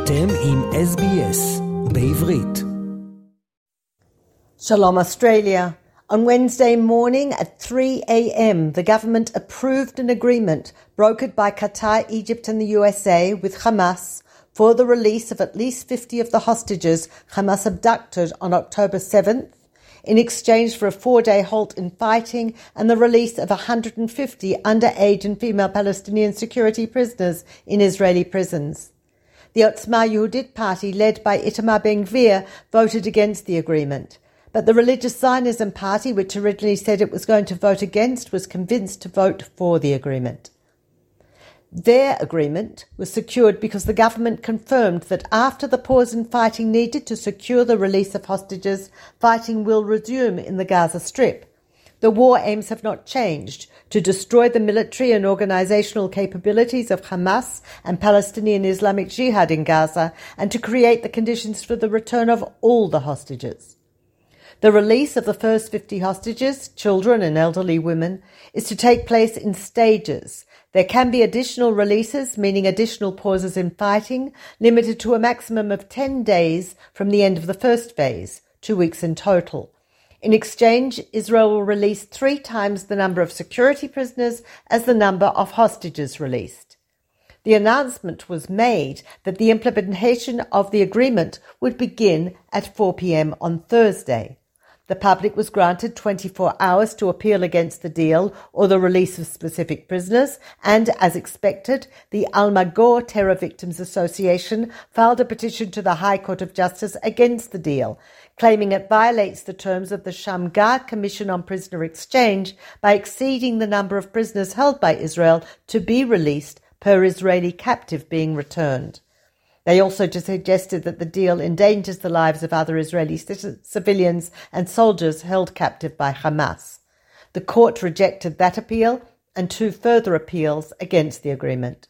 אתם עם SBS בעברית. Shalom Australia. On Wednesday morning at 3 a.m., the government approved an agreement brokered by Qatar, Egypt, and the USA with Hamas for the release of at least 50 of the hostages Hamas abducted on October 7th in exchange for a four day halt in fighting and the release of 150 underage and female Palestinian security prisoners in Israeli prisons. The Otzma Yehudit party, led by Itamar Ben Gvir, voted against the agreement. But the Religious Zionism Party, which originally said it was going to vote against, was convinced to vote for the agreement. Their agreement was secured because the government confirmed that after the pause in fighting needed to secure the release of hostages, fighting will resume in the Gaza Strip. The war aims have not changed to destroy the military and organizational capabilities of Hamas and Palestinian Islamic Jihad in Gaza and to create the conditions for the return of all the hostages. The release of the first 50 hostages, children and elderly women, is to take place in stages. There can be additional releases, meaning additional pauses in fighting, limited to a maximum of 10 days from the end of the first phase, two weeks in total. In exchange, Israel will release three times the number of security prisoners as the number of hostages released. The announcement was made that the implementation of the agreement would begin at 4 p.m. on Thursday. The public was granted 24 hours to appeal against the deal or the release of specific prisoners, and as expected, the Almagor Terror Victims Association filed a petition to the High Court of Justice against the deal, claiming it violates the terms of the Shamgar Commission on Prisoner Exchange by exceeding the number of prisoners held by Israel to be released per Israeli captive being returned. They also suggested that the deal endangers the lives of other Israeli civilians and soldiers held captive by Hamas. The court rejected that appeal and two further appeals against the agreement.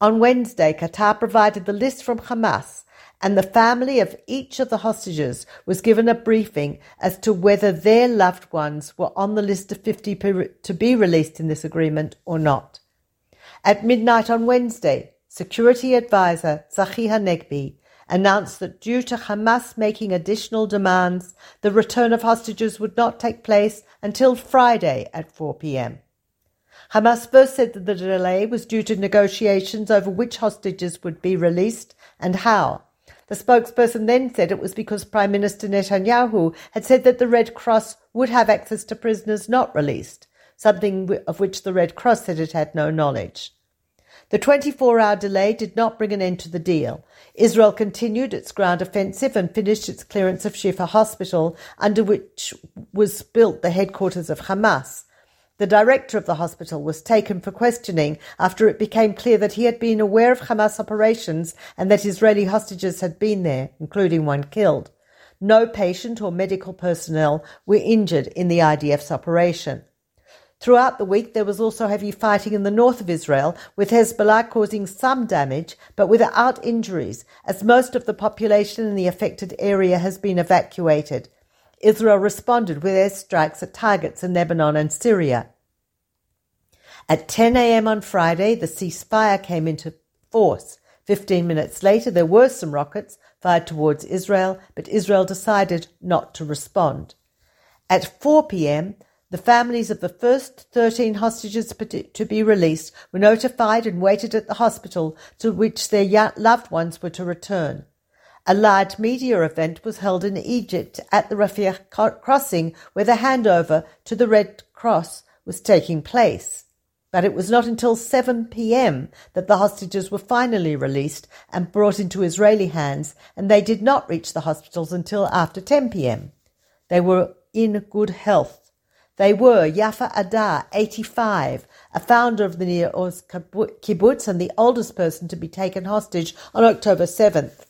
On Wednesday, Qatar provided the list from Hamas, and the family of each of the hostages was given a briefing as to whether their loved ones were on the list of 50 to be released in this agreement or not. At midnight on Wednesday, Security advisor Tzachi Hanegbi announced that due to Hamas making additional demands, the return of hostages would not take place until Friday at 4 p.m. Hamas first said that the delay was due to negotiations over which hostages would be released and how. The spokesperson then said it was because Prime Minister Netanyahu had said that the Red Cross would have access to prisoners not released, something of which the Red Cross said it had no knowledge. The 24 hour delay did not bring an end to the deal. Israel continued its ground offensive and finished its clearance of Shifa Hospital, under which was built the headquarters of Hamas. The director of the hospital was taken for questioning after it became clear that he had been aware of Hamas operations and that Israeli hostages had been there, including one killed. No patient or medical personnel were injured in the IDF's operation. Throughout the week, there was also heavy fighting in the north of Israel, with Hezbollah causing some damage, but without injuries, as most of the population in the affected area has been evacuated. Israel responded with airstrikes at targets in Lebanon and Syria. At 10 a.m. on Friday, the ceasefire came into force. Fifteen minutes later, there were some rockets fired towards Israel, but Israel decided not to respond. At 4 p.m., the families of the first 13 hostages to be released were notified and waited at the hospital to which their loved ones were to return. A large media event was held in Egypt at the Rafah crossing where the handover to the Red Cross was taking place. But it was not until 7 p.m. that the hostages were finally released and brought into Israeli hands, and they did not reach the hospitals until after 10 p.m. They were in good health. They were Yafa Adar, 85, a founder of the Oz kibbutz and the oldest person to be taken hostage on October 7th.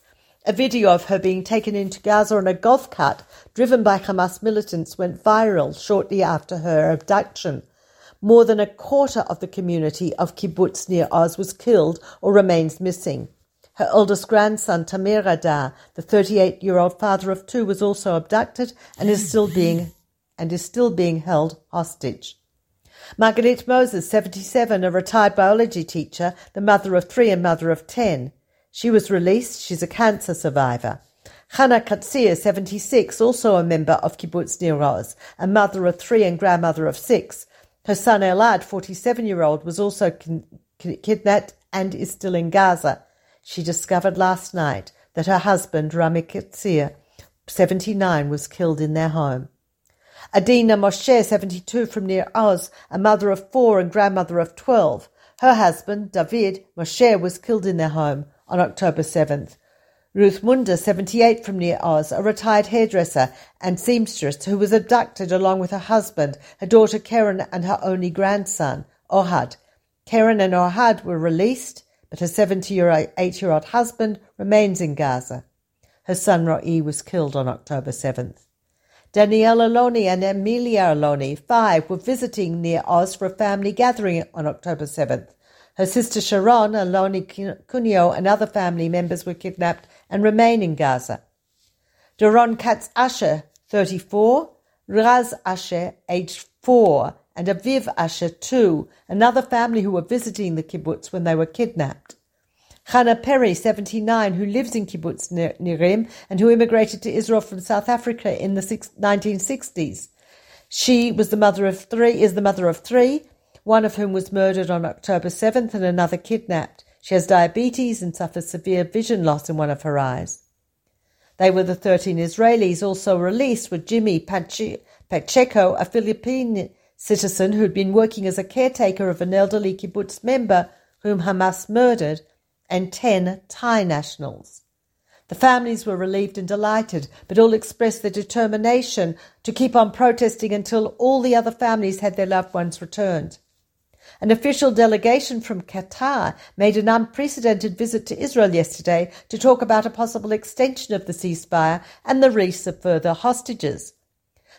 A video of her being taken into Gaza on a golf cart driven by Hamas militants went viral shortly after her abduction. More than a quarter of the community of kibbutz Nir Oz was killed or remains missing. Her oldest grandson, Tamir Adar, the 38 year old father of two, was also abducted and is still being and is still being held hostage. Margaret Moses, 77, a retired biology teacher, the mother of three and mother of ten. She was released. She's a cancer survivor. Chana Katzir, 76, also a member of Kibbutz Nir Oz, a mother of three and grandmother of six. Her son Elad, 47 year old, was also kin- kidnapped and is still in Gaza. She discovered last night that her husband, Rami Katzir, 79, was killed in their home. Adina Moshe, 72, from Nir Oz, a mother of four and grandmother of 12. Her husband, David Moshe, was killed in their home on October 7th. Ruth Munder, 78, from Nir Oz, a retired hairdresser and seamstress who was abducted along with her husband, her daughter Karen, and her only grandson, Ohad. Karen and Ohad were released, but her 78 year old husband remains in Gaza. Her son Ro'i was killed on October 7th. Danielle Aloni and Emilia Aloni, five, were visiting Nir Oz for a family gathering on October 7th. Her sister Sharon, Aloni Cunio, and other family members were kidnapped and remain in Gaza. Doron Katz Asher, 34, Raz Asher, aged 4, and Aviv Asher, 2, another family who were visiting the kibbutz when they were kidnapped. Chana Perry, 79, who lives in kibbutz Nirim and who immigrated to Israel from South Africa in the 1960s. She was the mother of three, is the mother of three, one of whom was murdered on October 7th and another kidnapped. She has diabetes and suffers severe vision loss in one of her eyes. They were the 13 Israelis also released with Jimmy Pacheco, a Philippine citizen who had been working as a caretaker of an elderly kibbutz member whom Hamas murdered, and 10 Thai nationals. The families were relieved and delighted, but all expressed their determination to keep on protesting until all the other families had their loved ones returned. An official delegation from Qatar made an unprecedented visit to Israel yesterday to talk about a possible extension of the ceasefire and the release of further hostages.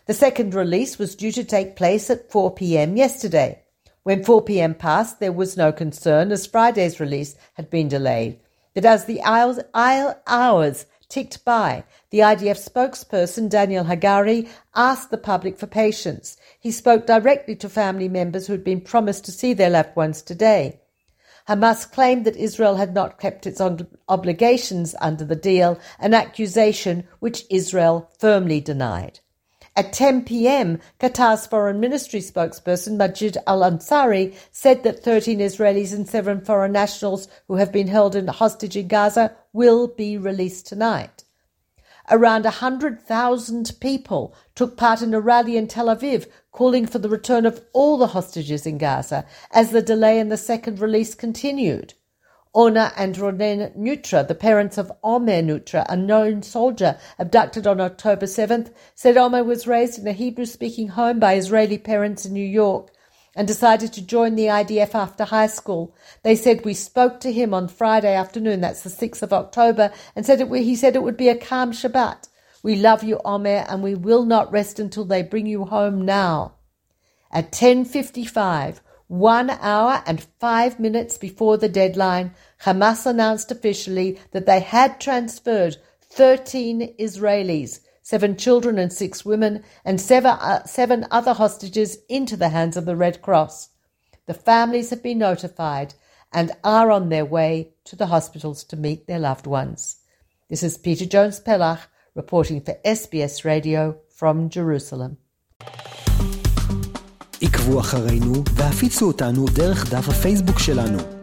The second release was due to take place at 4 p.m. yesterday. When 4 p.m. passed, there was no concern as Friday's release had been delayed. But as the hours, hours ticked by, the IDF spokesperson Daniel Hagari asked the public for patience. He spoke directly to family members who had been promised to see their loved ones today. Hamas claimed that Israel had not kept its obligations under the deal, an accusation which Israel firmly denied. At 10 p.m., Qatar's foreign ministry spokesperson Majid Al Ansari said that 13 Israelis and seven foreign nationals who have been held in hostage in Gaza will be released tonight. Around 100,000 people took part in a rally in Tel Aviv calling for the return of all the hostages in Gaza as the delay in the second release continued. Orna and Ronen Neutra, the parents of Omer Neutra, a known soldier abducted on October 7th, said Omer was raised in a Hebrew speaking home by Israeli parents in New York and decided to join the IDF after high school. They said we spoke to him on Friday afternoon, that's the 6th of October, and said it, he said it would be a calm Shabbat. We love you, Omer, and we will not rest until they bring you home now. At 10.55, one hour and five minutes before the deadline, Hamas announced officially that they had transferred 13 Israelis, seven children and six women, and uh, seven, other hostages into the hands of the Red Cross. The families have been notified and are on their way to the hospitals to meet their loved ones. This is Peta Jones Pellach reporting for SBS Radio from Jerusalem. עקבו אחרינו והפיצו אותנו דרך דף הפייסבוק שלנו.